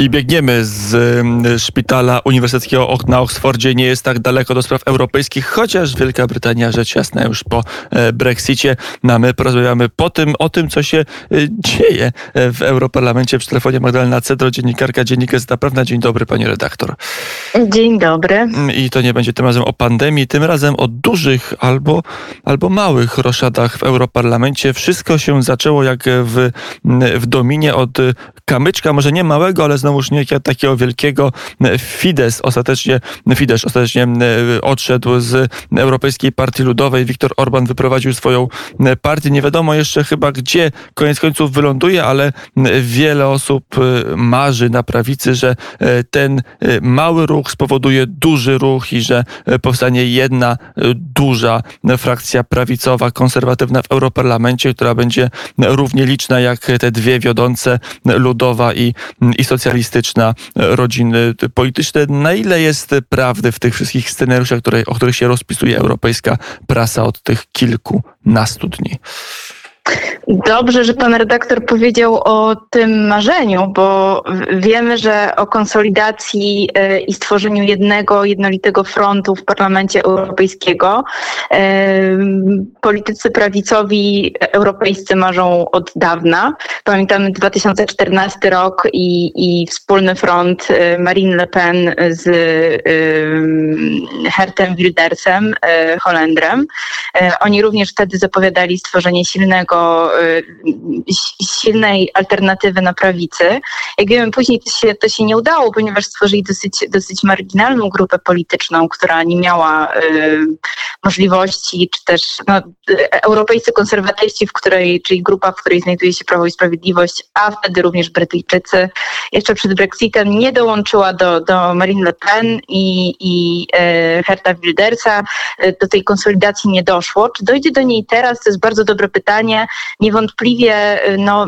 I biegniemy z mm, szpitala uniwersyteckiego na Oksfordzie. Nie jest tak daleko do spraw europejskich, chociaż Wielka Brytania, rzecz jasna, już po e, Brexicie. No, my porozmawiamy po tym, o tym, co się e, dzieje e, w Europarlamencie. Przy telefonie Magdalena Cedro, dziennikarka Dziennika Gazeta Prawna. Dzień dobry, pani redaktor. Dzień dobry. Mm, I to nie będzie tym razem o pandemii, tym razem o dużych albo, albo małych roszadach w Europarlamencie. Wszystko się zaczęło jak w, w Dominie od kamyczka, może nie małego, ale znowu znowuż nie takiego wielkiego. Fidesz ostatecznie, Fidesz ostatecznie e, odszedł z Europejskiej Partii Ludowej. Viktor Orban wyprowadził swoją e, partię. Nie wiadomo jeszcze chyba gdzie koniec końców wyląduje, ale wiele osób e, marzy na prawicy, że ten mały ruch spowoduje duży ruch i że powstanie jedna duża frakcja prawicowa, konserwatywna w Europarlamencie, która będzie równie liczna jak te dwie wiodące, ludowa i, i socjalistyczna pluralistyczna e, rodziny polityczne. Na ile jest prawdy w tych wszystkich scenariuszach, które, o których się rozpisuje europejska prasa od tych kilkunastu dni? Dobrze, że pan redaktor powiedział o tym marzeniu, bo wiemy, że o konsolidacji e, i stworzeniu jednego, jednolitego frontu w Parlamencie Europejskiego e, politycy prawicowi europejscy marzą od dawna. Pamiętamy 2014 rok i, i wspólny front e, Marine Le Pen z Hertem Wildersem, Holendrem. Oni również wtedy zapowiadali stworzenie silnego Y, silnej alternatywy na prawicy. Jak wiemy, później to się, to się nie udało, ponieważ stworzyli dosyć, dosyć marginalną grupę polityczną, która nie miała y, możliwości, czy też no, europejscy konserwatyści, w której, czyli grupa, w której znajduje się Prawo i Sprawiedliwość, a wtedy również Brytyjczycy, jeszcze przed Brexitem nie dołączyła do, do Marine Le Pen i, i e, Herta Wildersa. Do tej konsolidacji nie doszło. Czy dojdzie do niej teraz? To jest bardzo dobre pytanie. Niewątpliwie no,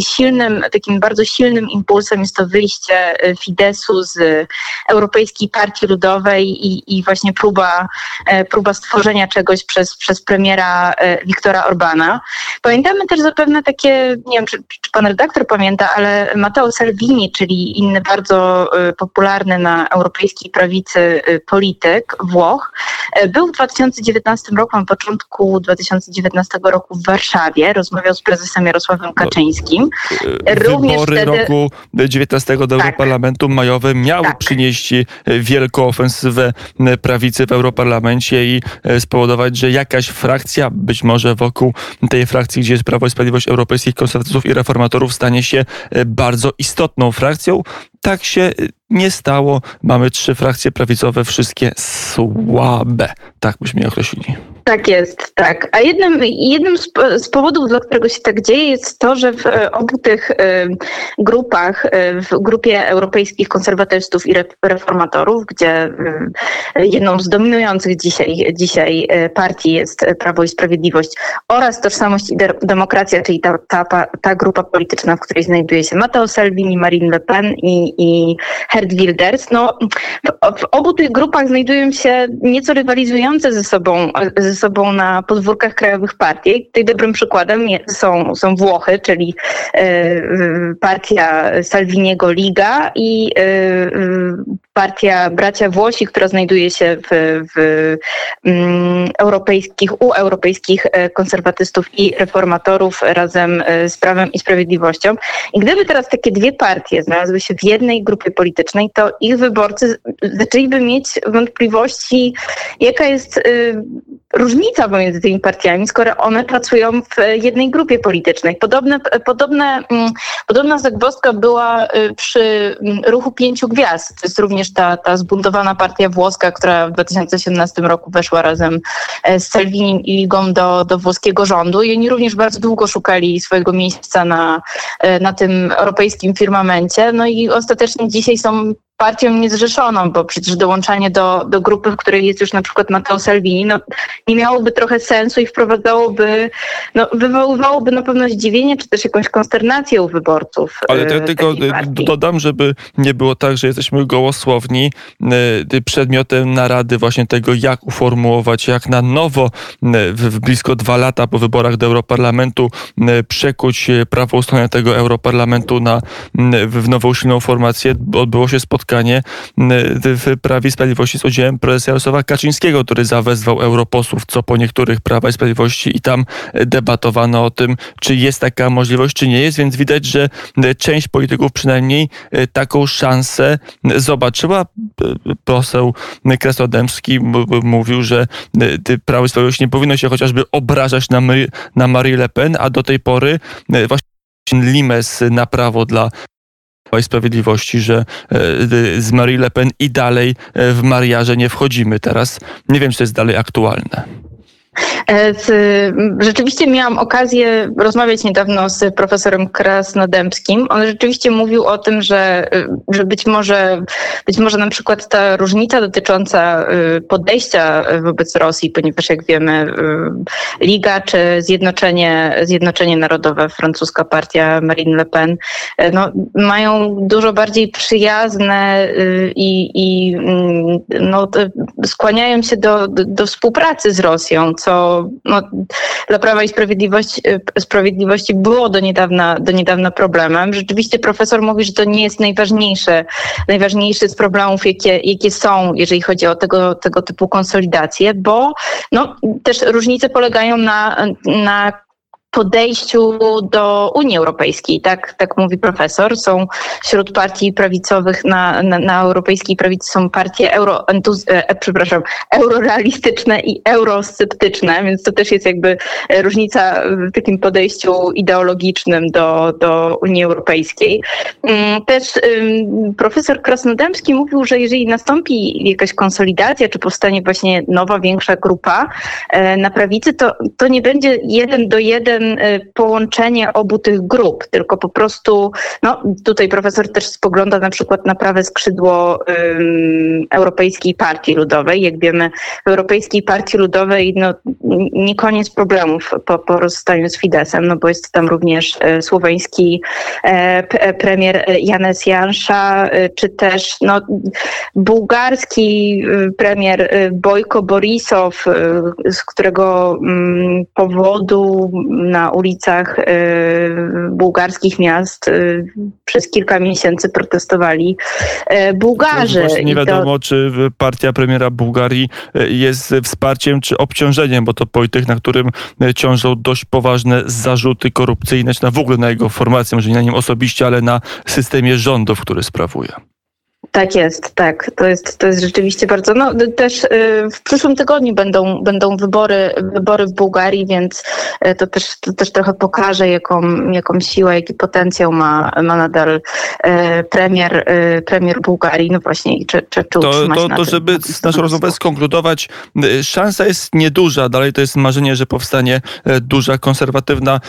silnym, takim bardzo silnym impulsem jest to wyjście Fidesu z Europejskiej Partii Ludowej i, i właśnie próba, próba stworzenia czegoś przez, przez premiera e, Wiktora Orbana. Pamiętamy też zapewne takie, nie wiem, czy, czy pan redaktor pamięta, ale Matteo Salvini, czyli inny bardzo e, popularny na europejskiej prawicy e, polityk Włoch, był w 2019 roku, na początku 2019 roku w Warszawie, rozmawiał z prezesem Jarosławem Kaczyńskim. Również Wybory wtedy... roku 19 do tak. Europarlamentu majowe miały tak. przynieść wielką ofensywę prawicy w Europarlamencie i spowodować, że jakaś frakcja, być może wokół tej frakcji, gdzie jest Prawo i Sprawiedliwość Europejskich Konserwatystów i Reformatorów, stanie się bardzo istotną frakcją. Tak się e, nie stało. Mamy trzy frakcje prawicowe, wszystkie słabe. Tak byśmy je określili. Tak jest, tak. A jednym, jednym z, powodów, dla którego się tak dzieje, jest to, że w e, obu tych e, grupach, e, w grupie europejskich konserwatystów i reformatorów, gdzie jedną z dominujących dzisiaj, dzisiaj partii jest Prawo i Sprawiedliwość oraz Tożsamość i Demokracja, czyli ta, ta, ta grupa polityczna, w której znajduje się Matteo Salvini, Marine Le Pen i, i Herd Wilders, no, w, w obu tych grupach znajdują się nieco rywalizujące ze sobą, ze sobą na podwórkach krajowych partii. Tutaj dobrym przykładem są, są Włochy, czyli e, partia Salviniego Liga i e, partia Bracia Włosi, która znajduje się w, w um, europejskich, u europejskich e, konserwatystów i reformatorów razem z Prawem i Sprawiedliwością. I gdyby teraz takie dwie partie znalazły się w jednej grupie politycznej, to ich wyborcy zaczęliby mieć wątpliwości, jaka jest y, różnica pomiędzy tymi partiami, skoro one pracują w jednej grupie politycznej. Podobne, podobne, mm, podobna zagwozdka była y, przy mm, ruchu pięciu gwiazd. To jest również ta, ta zbuntowana partia włoska, która w 2017 roku weszła razem e, z Salvinim i Ligą do, do włoskiego rządu i oni również bardzo długo szukali swojego miejsca na, e, na tym europejskim firmamencie. No i ostatecznie dzisiaj są partią niezrzeszoną, bo przecież dołączanie do, do grupy, w której jest już na przykład Matteo Salvini, no, nie miałoby trochę sensu i wprowadzałoby, no, wywoływałoby na pewno zdziwienie, czy też jakąś konsternację u wyborców. Ale ja tylko dodam, żeby nie było tak, że jesteśmy gołosłowni. Przedmiotem narady właśnie tego, jak uformułować, jak na nowo w blisko dwa lata po wyborach do Europarlamentu przekuć prawo ustalenia tego Europarlamentu na, w nową silną formację, odbyło się spotkanie w Prawie i Sprawiedliwości z udziałem prezesa Jarosława Kaczyńskiego, który zawezwał europosłów, co po niektórych Prawa i Sprawiedliwości i tam debatowano o tym, czy jest taka możliwość, czy nie jest, więc widać, że część polityków przynajmniej taką szansę zobaczyła. Poseł Kresodemski mówił, że Prawo i Sprawiedliwość nie powinno się chociażby obrażać na, na Marie Le Pen, a do tej pory właśnie limes na prawo dla i Sprawiedliwości, że e, z Marie Le Pen i dalej e, w mariaże nie wchodzimy. Teraz nie wiem, czy to jest dalej aktualne. E, rzeczywiście miałam okazję rozmawiać niedawno z profesorem Krasnodębskim. On rzeczywiście mówił o tym, że, że być, może, być może na przykład ta różnica dotycząca y, podejścia wobec Rosji, ponieważ jak wiemy Liga czy Zjednoczenie, Zjednoczenie Narodowe, francuska partia Marine Le Pen, no, mają dużo bardziej przyjazne i, i mm, no, skłaniają się do, do współpracy z Rosją, co no, dla Prawa i Sprawiedliwości, e, Sprawiedliwości było do niedawna, do niedawna problemem. Rzeczywiście profesor mówi, że to nie jest najważniejsze, najważniejszy z problemów, jakie, jakie są, jeżeli chodzi o tego, tego typu konsolidacje, bo no, też różnice polegają na, na podejściu do Unii Europejskiej, tak, tak mówi profesor. Są wśród partii prawicowych na, na, na europejskiej prawicy są partie euro, e, przepraszam, eurorealistyczne i eurosceptyczne, więc to też jest jakby różnica w takim podejściu ideologicznym do, do Unii Europejskiej. Mm, też profesor Krasnodębski mówił, że jeżeli nastąpi jakaś konsolidacja, czy powstanie właśnie nowa, większa grupa e, na prawicy, to, to nie będzie jeden do jeden połączenie obu tych grup, tylko po prostu, no tutaj profesor też spogląda na przykład na prawe skrzydło um, Europejskiej Partii Ludowej. Jak wiemy, w Europejskiej Partii Ludowej no, nie koniec problemów po, po rozstaniu z Fidesem, no bo jest tam również e, słoweński e, e premier Janes Jansza, e, czy też no, bułgarski e, premier Bojko Borisow, z którego m, powodu na ulicach y, bułgarskich miast y, przez kilka miesięcy protestowali y, Bułgarzy. nie wiadomo, to... czy partia premiera Bułgarii jest wsparciem czy obciążeniem, bo to polityk, na którym ciążą dość poważne zarzuty korupcyjne, czy na w ogóle na jego formację, może nie na nim osobiście, ale na systemie rządów, który sprawuje. Tak jest, tak. To jest, to jest rzeczywiście bardzo. No, też y, w przyszłym tygodniu będą, będą wybory, wybory w Bułgarii, więc y, to też, to też trochę pokaże, jaką, jaką siłę, jaki potencjał ma, ma nadal y, premier, premier Bułgarii. No właśnie, czy, czy, czy to, to, to żeby naszą rozmowę skonkludować, szansa jest nieduża. Dalej to jest marzenie, że powstanie duża, konserwatywna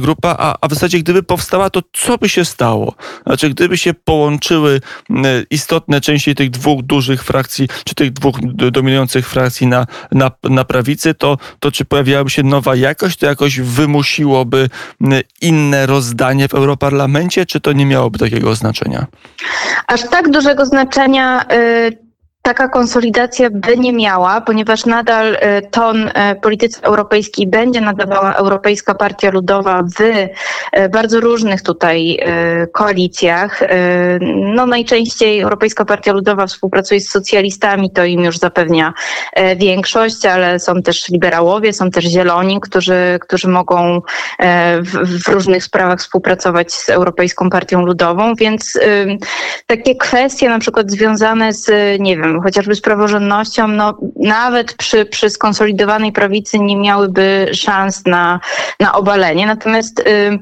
grupa, a, a w zasadzie gdyby powstała, to co by się stało? Znaczy, gdyby się połączyły istotne istotne części tych dwóch dużych frakcji, czy tych dwóch dominujących frakcji na, na, na prawicy, to, to czy pojawiałaby się nowa jakość, to jakoś wymusiłoby inne rozdanie w Europarlamencie, czy to nie miałoby takiego znaczenia? Aż tak dużego znaczenia y, taka konsolidacja by nie miała, ponieważ nadal e, ton e, polityce europejskiej będzie nadawała Europejska Partia Ludowa w e, bardzo różnych tutaj koalicjach. No najczęściej Europejska Partia Ludowa współpracuje z socjalistami, to im już zapewnia większość, ale są też liberałowie, są też zieloni, którzy, którzy mogą w, w różnych sprawach współpracować z Europejską Partią Ludową, więc takie kwestie na przykład związane z, nie wiem, chociażby z praworządnością, no, nawet przy, przy skonsolidowanej prawicy nie miałyby szans na, na obalenie. Natomiast y,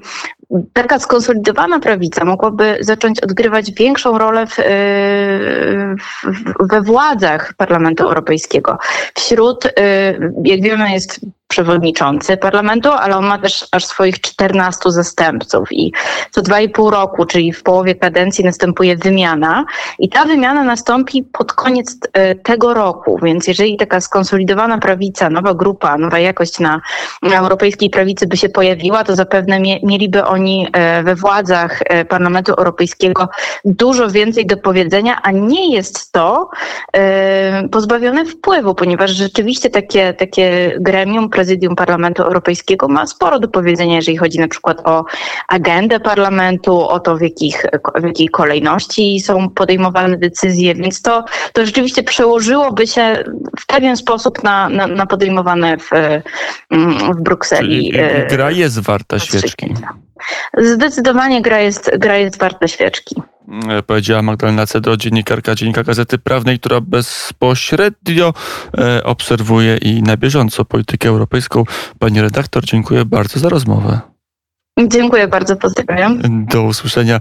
taka skonsolidowana prawica mogłaby zacząć odgrywać większą rolę w, y, w, we władzach Parlamentu Europejskiego. Wśród, y, jak wiemy, jest przewodniczący parlamentu, ale on ma też aż swoich 14 zastępców i co dwa i pół roku, czyli w połowie kadencji następuje wymiana i ta wymiana nastąpi pod koniec e, tego roku, więc jeżeli taka skonsolidowana prawica, nowa grupa, nowa jakość na, europejskiej prawicy by się pojawiła, to zapewne mie, mieliby oni e, we władzach e, Parlamentu Europejskiego dużo więcej do powiedzenia, a nie jest to pozbawione wpływu, ponieważ rzeczywiście takie, takie gremium prezydium Parlamentu Europejskiego ma sporo do powiedzenia, jeżeli chodzi na przykład o agendę parlamentu, o to, w, jakich, w jakiej kolejności są podejmowane decyzje, więc to, to rzeczywiście przełożyłoby się w pewien sposób na, na, na podejmowane w, w Brukseli. Czyli gra jest warta świeczki. Zdecydowanie gra jest, gra jest warta świeczki. E, powiedziała Magdalena Cedro, dziennikarka Dziennika Gazety Prawnej, która bezpośrednio e, obserwuje i na bieżąco politykę europejską. Pani redaktor, dziękuję bardzo za rozmowę. Dziękuję bardzo, pozdrawiam. Do usłyszenia.